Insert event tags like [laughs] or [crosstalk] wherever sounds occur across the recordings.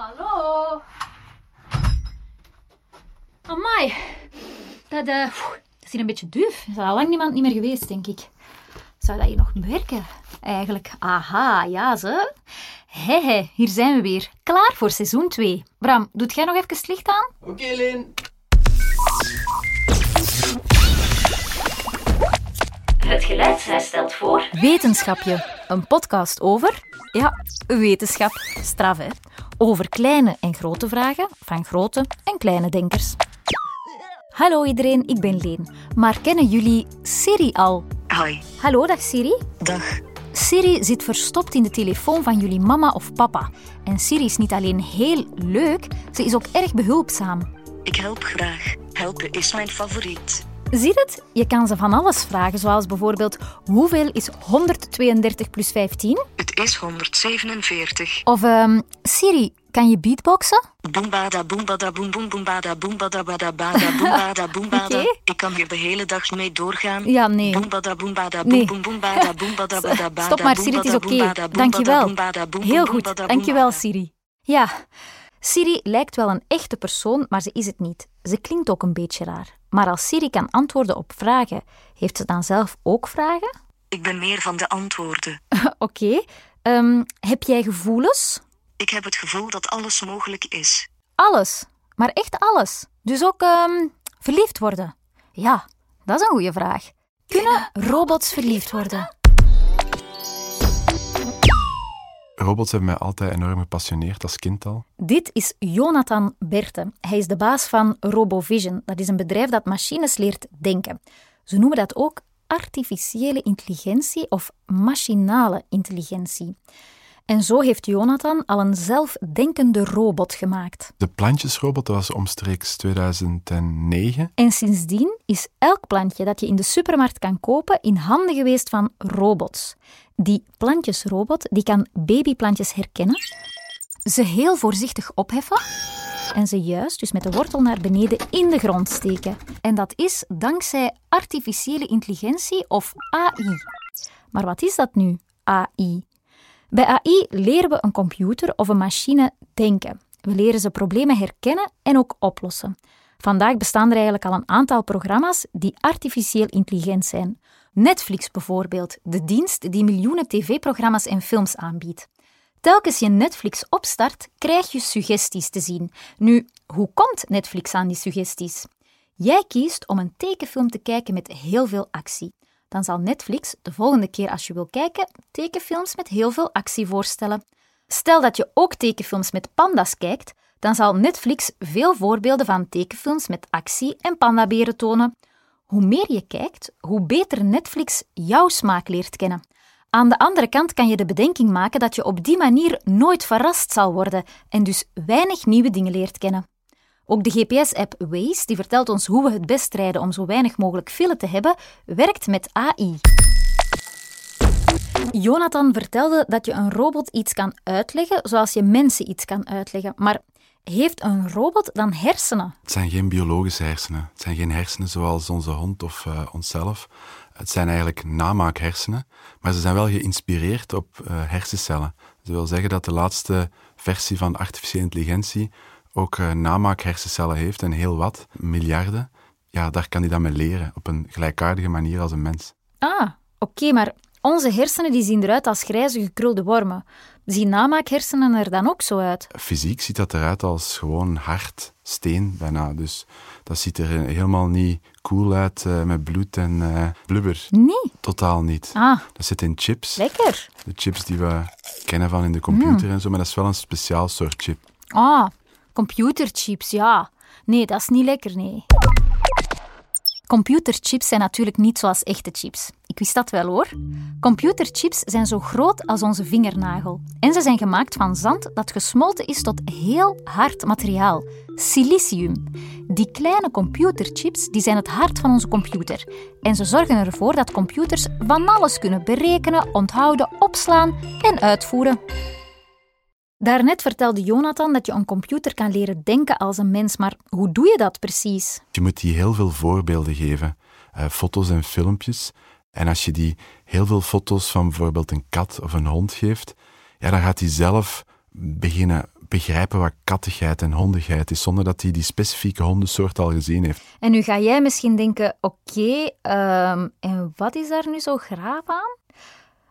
Hallo? Amai. Dat, eh, pff, dat is hier een beetje duf. Er is al lang niemand niet meer geweest, denk ik. Zou dat hier nog werken? Eigenlijk. Aha, ja, ze. Hé, hier zijn we weer. Klaar voor seizoen 2. Bram, doet jij nog even het licht aan? Oké, Lin. Het geluid stelt voor... Wetenschapje. Een podcast over... Ja, wetenschap. Straf, hè? Over kleine en grote vragen van grote en kleine denkers. Hallo iedereen, ik ben Leen. Maar kennen jullie Siri al? Hoi, Hallo, dag Siri. dag. Siri zit verstopt in de telefoon van jullie mama of papa. En Siri is niet alleen heel leuk, ze is ook erg behulpzaam. Ik help graag. Helpen is mijn favoriet. Zie het? Je kan ze van alles vragen, zoals bijvoorbeeld hoeveel is 132 plus 15? Is 147. Of ehm, Siri, kan je beatboxen? Boombada boombada boom boom boombada boombada bada bada boombada [laughs] boombada. Oké. Ik kan hier de hele dag mee doorgaan. Ja, nee. Boombada boombada boom boom boombada [laughs] boombada bada bada. Stop maar, Siri, het is oké. boombada, Dankjewel. Heel goed, dankjewel. Siri. Ja, Siri lijkt wel een echte persoon, maar ze is het niet. Ze klinkt ook een beetje raar. Maar als Siri kan antwoorden op vragen, heeft ze dan zelf ook vragen? Ik ben meer van de antwoorden. [laughs] Oké. Ehm, heb jij gevoelens? Ik heb het gevoel dat alles mogelijk is. Alles. Maar echt alles. Dus ook ehm, verliefd worden? Ja, dat is een goede vraag. Kunnen robots verliefd worden? Robots hebben mij altijd enorm gepassioneerd als kind al. Dit is Jonathan Berthe. Hij is de baas van RoboVision. Dat is een bedrijf dat machines leert denken. Ze noemen dat ook artificiële intelligentie of machinale intelligentie. En zo heeft Jonathan al een zelfdenkende robot gemaakt. De plantjesrobot was omstreeks 2009. En sindsdien is elk plantje dat je in de supermarkt kan kopen in handen geweest van robots. Die plantjesrobot die kan babyplantjes herkennen, ze heel voorzichtig opheffen en ze juist, dus met de wortel naar beneden, in de grond steken. En dat is dankzij artificiële intelligentie of AI. Maar wat is dat nu, AI? Bij AI leren we een computer of een machine denken. We leren ze problemen herkennen en ook oplossen. Vandaag bestaan er eigenlijk al een aantal programma's die artificieel intelligent zijn. Netflix bijvoorbeeld, de dienst die miljoenen tv-programma's en films aanbiedt. Telkens je Netflix opstart, krijg je suggesties te zien. Nu, hoe komt Netflix aan die suggesties? Jij kiest om een tekenfilm te kijken met heel veel actie. Dan zal Netflix de volgende keer als je wil kijken tekenfilms met heel veel actie voorstellen. Stel dat je ook tekenfilms met panda's kijkt, dan zal Netflix veel voorbeelden van tekenfilms met actie en pandaberen tonen. Hoe meer je kijkt, hoe beter Netflix jouw smaak leert kennen. Aan de andere kant kan je de bedenking maken dat je op die manier nooit verrast zal worden en dus weinig nieuwe dingen leert kennen. Ook de GPS-app Waze, die vertelt ons hoe we het best rijden om zo weinig mogelijk file te hebben, werkt met AI. Jonathan vertelde dat je een robot iets kan uitleggen zoals je mensen iets kan uitleggen. Maar heeft een robot dan hersenen? Het zijn geen biologische hersenen. Het zijn geen hersenen zoals onze hond of eh, onszelf. Het zijn eigenlijk namaakhersenen, maar ze zijn wel geïnspireerd op eh, hersencellen. Dat wil zeggen dat de laatste versie van artificiële intelligentie ook uh, namaakhersencellen heeft en heel wat, miljarden. Ja, daar kan hij dan mee leren op een gelijkaardige manier als een mens. Ah, oké, maar onze hersenen die zien eruit als grijze gekrulde wormen. Zien namaakhersenen er dan ook zo uit? Fysiek ziet dat eruit als gewoon hard steen bijna. Dus dat ziet er helemaal niet cool uit uh, met bloed en uh, blubber. Nee. Totaal niet. Ah. Dat zit in chips. Lekker. De chips die we kennen van in de computer mm. en zo, maar dat is wel een speciaal soort chip. Ah, computerchips, ja. Nee, dat is niet lekker, nee. Computerchips zijn natuurlijk niet zoals echte chips. Ik wist dat wel hoor. Computerchips zijn zo groot als onze vingernagel. En ze zijn gemaakt van zand dat gesmolten is tot heel hard materiaal, silicium. Die kleine computerchips die zijn het hart van onze computer. En ze zorgen ervoor dat computers van alles kunnen berekenen, onthouden, opslaan en uitvoeren. Daarnet vertelde Jonathan dat je een computer kan leren denken als een mens, maar hoe doe je dat precies? Je moet die heel veel voorbeelden geven, uh, foto's en filmpjes. En als je die heel veel foto's van bijvoorbeeld een kat of een hond geeft, ja, dan gaat hij zelf beginnen begrijpen wat kattigheid en hondigheid is, zonder dat hij die specifieke hondensoort al gezien heeft. En nu ga jij misschien denken, oké, ehm, en wat is daar nu zo graaf aan?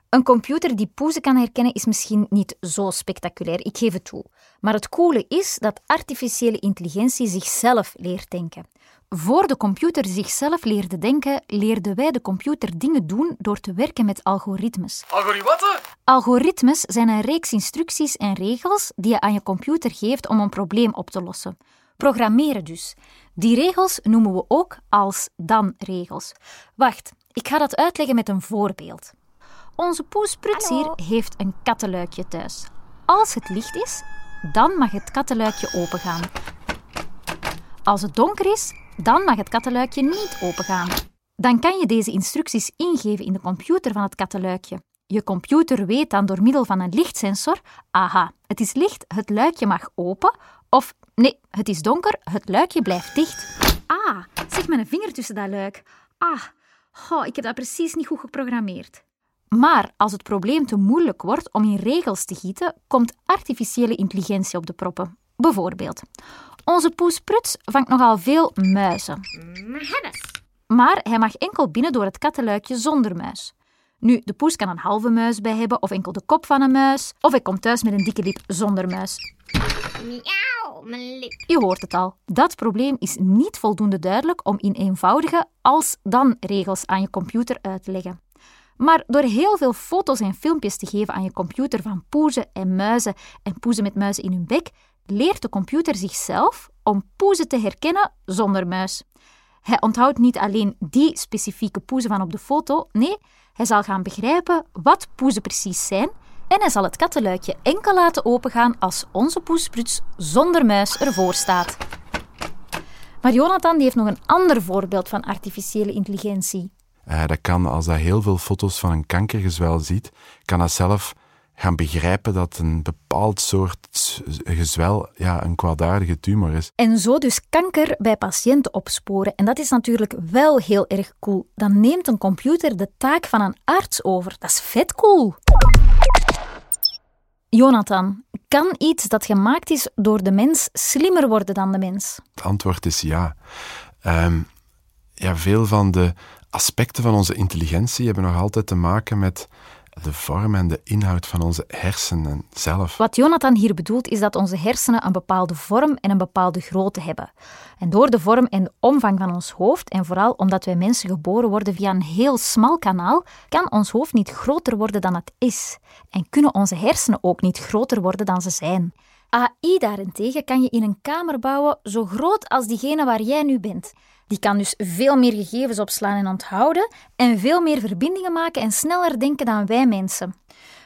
Een computer die poezen kan herkennen is misschien niet zo spectaculair, ik geef het toe. Maar het coole is dat artificiële intelligentie zichzelf leert denken. Voor de computer zichzelf leerde denken, leerden wij de computer dingen doen door te werken met algoritmes. Algoritme? Algoritmes zijn een reeks instructies en regels die je aan je computer geeft om een probleem op te lossen. Programmeren dus. Die regels noemen we ook als dan-regels. Wacht, ik ga dat uitleggen met een voorbeeld. Onze poes Pruts hier heeft een kattenluikje thuis. Als het licht is, dan mag het kattenluikje opengaan. Als het donker is, dan mag het kattenluikje niet opengaan. Dan kan je deze instructies ingeven in de computer van het kattenluikje. Je computer weet dan door middel van een lichtsensor: aha, het is licht, het luikje mag open. Of nee, het is donker, het luikje blijft dicht. Ah, zeg met een vinger tussen dat luik. Ah, oh, ik heb dat precies niet goed geprogrammeerd. Maar als het probleem te moeilijk wordt om in regels te gieten, komt artificiële intelligentie op de proppen. Bijvoorbeeld, onze poes Pruts vangt nogal veel muizen. Maar hij mag enkel binnen door het kattenluikje zonder muis. Nu, de poes kan een halve muis bij hebben, of enkel de kop van een muis, of hij komt thuis met een dikke lip zonder muis. Miauw, mijn lip. Je hoort het al. Dat probleem is niet voldoende duidelijk om in eenvoudige als-dan-regels aan je computer uit te leggen. Maar door heel veel foto's en filmpjes te geven aan je computer van poezen en muizen en poezen met muizen in hun bek, leert de computer zichzelf om poezen te herkennen zonder muis. Hij onthoudt niet alleen die specifieke poezen van op de foto, nee, hij zal gaan begrijpen wat poezen precies zijn en hij zal het kattenluikje enkel laten opengaan als onze poespruts zonder muis ervoor staat. Maar Jonathan die heeft nog een ander voorbeeld van artificiële intelligentie. Eh, dat kan, als hij heel veel foto's van een kankergezwel ziet, kan dat zelf gaan begrijpen dat een bepaald soort gezwel ja, een kwaadaardige tumor is. En zo dus kanker bij patiënten opsporen. En dat is natuurlijk wel heel erg cool. Dan neemt een computer de taak van een arts over. Dat is vet cool. Jonathan, kan iets dat gemaakt is door de mens slimmer worden dan de mens? Het antwoord is ja. Ehm, ja, veel van de aspecten van onze intelligentie hebben nog altijd te maken met de vorm en de inhoud van onze hersenen zelf. Wat Jonathan hier bedoelt is dat onze hersenen een bepaalde vorm en een bepaalde grootte hebben. En door de vorm en de omvang van ons hoofd, en vooral omdat wij mensen geboren worden via een heel smal kanaal, kan ons hoofd niet groter worden dan het is. En kunnen onze hersenen ook niet groter worden dan ze zijn. AI daarentegen kan je in een kamer bouwen zo groot als diegene waar jij nu bent. Die kan dus veel meer gegevens opslaan en onthouden en veel meer verbindingen maken en sneller denken dan wij mensen.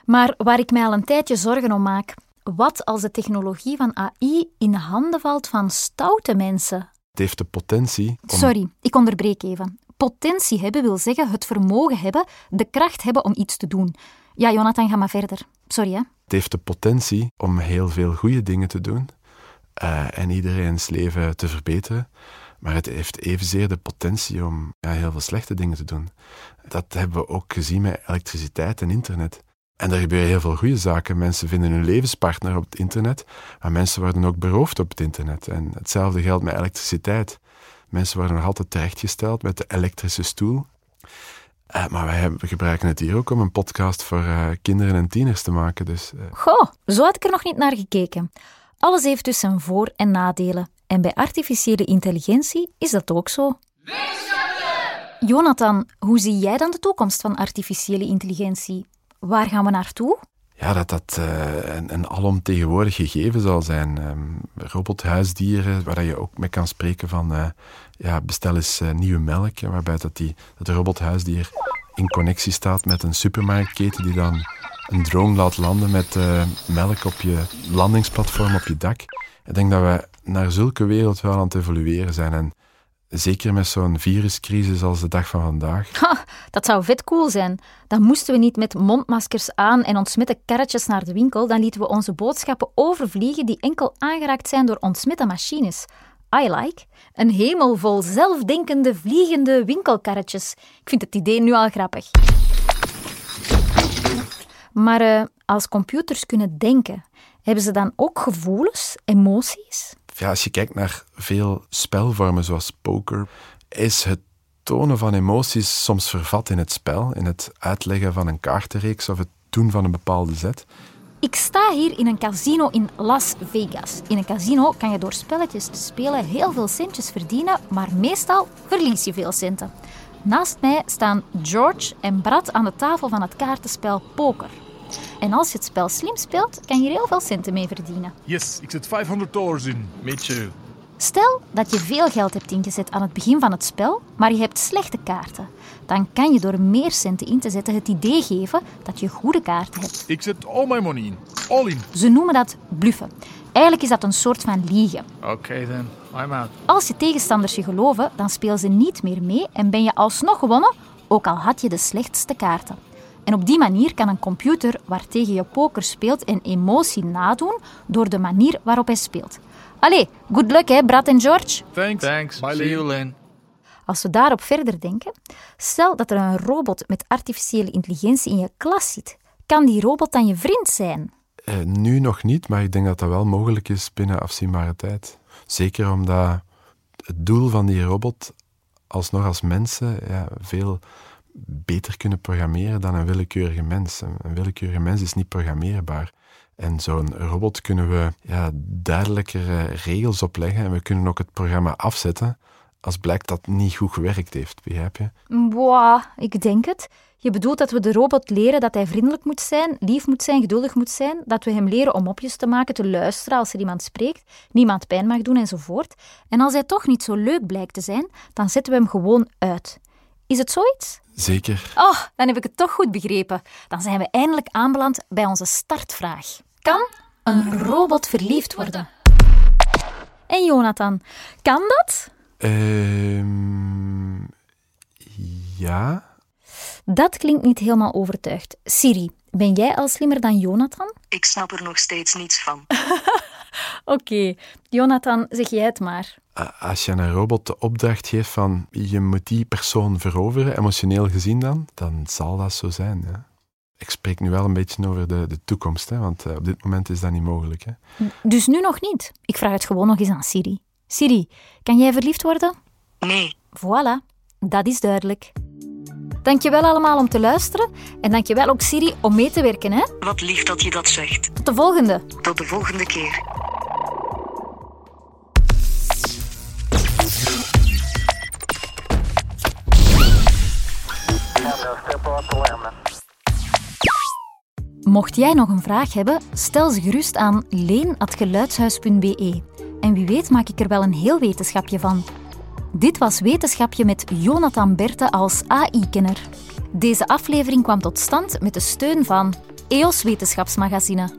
Maar waar ik mij al een tijdje zorgen om maak, wat als de technologie van AI in handen valt van stoute mensen? Het heeft de potentie om... Sorry, ik onderbreek even. Potentie hebben wil zeggen het vermogen hebben, de kracht hebben om iets te doen. Ja, Jonathan, ga maar verder. Sorry, hè. Het heeft de potentie om heel veel goede dingen te doen uh, en iedereen's leven te verbeteren. Maar het heeft evenzeer de potentie om ja, heel veel slechte dingen te doen. Dat hebben we ook gezien met elektriciteit en internet. En er gebeuren heel veel goede zaken. Mensen vinden hun levenspartner op het internet, maar mensen worden ook beroofd op het internet. En hetzelfde geldt met elektriciteit. Mensen worden nog altijd terechtgesteld met de elektrische stoel. Uh, maar wij hebben, gebruiken het hier ook om een podcast voor uh, kinderen en tieners te maken. Dus, uh... Goh, zo had ik er nog niet naar gekeken. Alles heeft dus zijn voor- en nadelen. En bij artificiële intelligentie is dat ook zo. Jonathan, hoe zie jij dan de toekomst van artificiële intelligentie? Waar gaan we naartoe? Ja, dat dat uh, een, een alomtegenwoordig gegeven zal zijn. Um, robothuisdieren, waar je ook mee kan spreken van uh, ja, bestel eens uh, nieuwe melk, waarbij dat, die, dat de robothuisdier in connectie staat met een supermarktketen die dan een drone laat landen met melk op je landingsplatform op je dak. Ik denk dat we naar zulke wereld wel aan het evolueren zijn. En zeker met zo'n viruscrisis als de dag van vandaag. Dat zou vet cool zijn. Dan moesten we niet met mondmaskers aan en ontsmette karretjes naar de winkel. Dan lieten we onze boodschappen overvliegen die enkel aangeraakt zijn door ontsmette machines. I like. Een hemel vol zelfdenkende, vliegende winkelkarretjes. Ik vind het idee nu al grappig. Maar uh, als computers kunnen denken, hebben ze dan ook gevoelens, emoties? Ja, als je kijkt naar veel spelvormen zoals poker, is het tonen van emoties soms vervat in het spel, in het uitleggen van een kaartenreeks of het doen van een bepaalde zet. Ik sta hier in een casino in Las Vegas. In een casino kan je door spelletjes te spelen heel veel centjes verdienen, maar meestal verlies je veel centen. Naast mij staan George en Brad aan de tafel van het kaartenspel poker. En als je het spel slim speelt, kan je er heel veel centen mee verdienen. Yes, ik zet 500 dollars in. Me too. Stel dat je veel geld hebt ingezet aan het begin van het spel, maar je hebt slechte kaarten. Dan kan je door meer centen in te zetten het idee geven dat je goede kaarten hebt. Ik zet all my money in. All in. Ze noemen dat bluffen. Eigenlijk is dat een soort van liegen. Okay then, I'm out. Als je tegenstanders je geloven, dan speel ze niet meer mee en ben je alsnog gewonnen, ook al had je de slechtste kaarten. En op die manier kan een computer waartegen je poker speelt een emotie nadoen door de manier waarop hij speelt. Allee, good luck hè, Brad en George. Thanks. Thanks. Bye, See you, Lynn. Als we daarop verder denken, stel dat er een robot met artificiële intelligentie in je klas zit, kan die robot dan je vriend zijn? Eh, nu nog niet, maar ik denk dat dat wel mogelijk is binnen afzienbare tijd. Zeker omdat het doel van die robot alsnog als mensen ja, veel beter kunnen programmeren dan een willekeurige mens. Een willekeurige mens is niet programmeerbaar. En zo'n robot kunnen we ja, duidelijkere regels opleggen en we kunnen ook het programma afzetten als blijkt dat het niet goed gewerkt heeft, begrijp je? Boah, ik denk het. Je bedoelt dat we de robot leren dat hij vriendelijk moet zijn, lief moet zijn, geduldig moet zijn, dat we hem leren om mopjes te maken, te luisteren als er iemand spreekt, niemand pijn mag doen enzovoort. En als hij toch niet zo leuk blijkt te zijn, dan zetten we hem gewoon uit. Is het zoiets? Zeker. Oh, dan heb ik het toch goed begrepen. Dan zijn we eindelijk aanbeland bij onze startvraag. Kan een robot verliefd worden? En Jonathan, kan dat? Ehm ja. Dat klinkt niet helemaal overtuigd. Siri, ben jij al slimmer dan Jonathan? Ik snap er nog steeds niets van. [laughs] Oké, Jonathan, zeg jij het maar. A- Als je aan een robot de opdracht geeft van je moet die persoon veroveren, emotioneel gezien dan, dan zal dat zo zijn. Ja. Ik spreek nu wel een beetje over de, de toekomst, hè, want eh, op dit moment is dat niet mogelijk. Hè. Dus nu nog niet. Ik vraag het gewoon nog eens aan Siri. Siri, kan jij verliefd worden? Nee, Voilà, dat is duidelijk. Dankjewel allemaal om te luisteren en dankjewel ook Siri om mee te werken. Hè? wat lief dat je dat zegt. Tot de volgende. Tot de volgende keer. Mocht jij nog een vraag hebben, stel ze gerust aan leen.geluidshuis.be. En wie weet maak ik er wel een heel wetenschapje van. Dit was Wetenschapje met Jonathan Berthe als AI-kenner. Deze aflevering kwam tot stand met de steun van EOS Wetenschapsmagazine.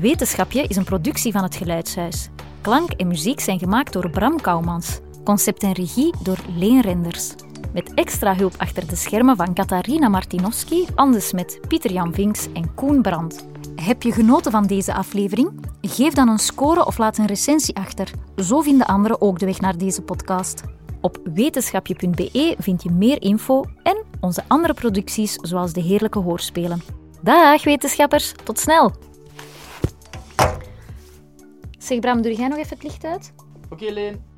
Wetenschapje is een productie van het Geluidshuis. Klank en muziek zijn gemaakt door Bram Kouwmans. Concept en regie door Leen Renders. Met extra hulp achter de schermen van Katarina Martinowski, Andes met Pieter-Jan Vinks en Koen Brandt. Heb je genoten van deze aflevering? Geef dan een score of laat een recensie achter. Zo vinden anderen ook de weg naar deze podcast. Op wetenschapje.be vind je meer info en onze andere producties zoals de heerlijke hoorspelen. Dag wetenschappers, tot snel! Zeg Bram, doe jij nog even het licht uit? Oké, Leen.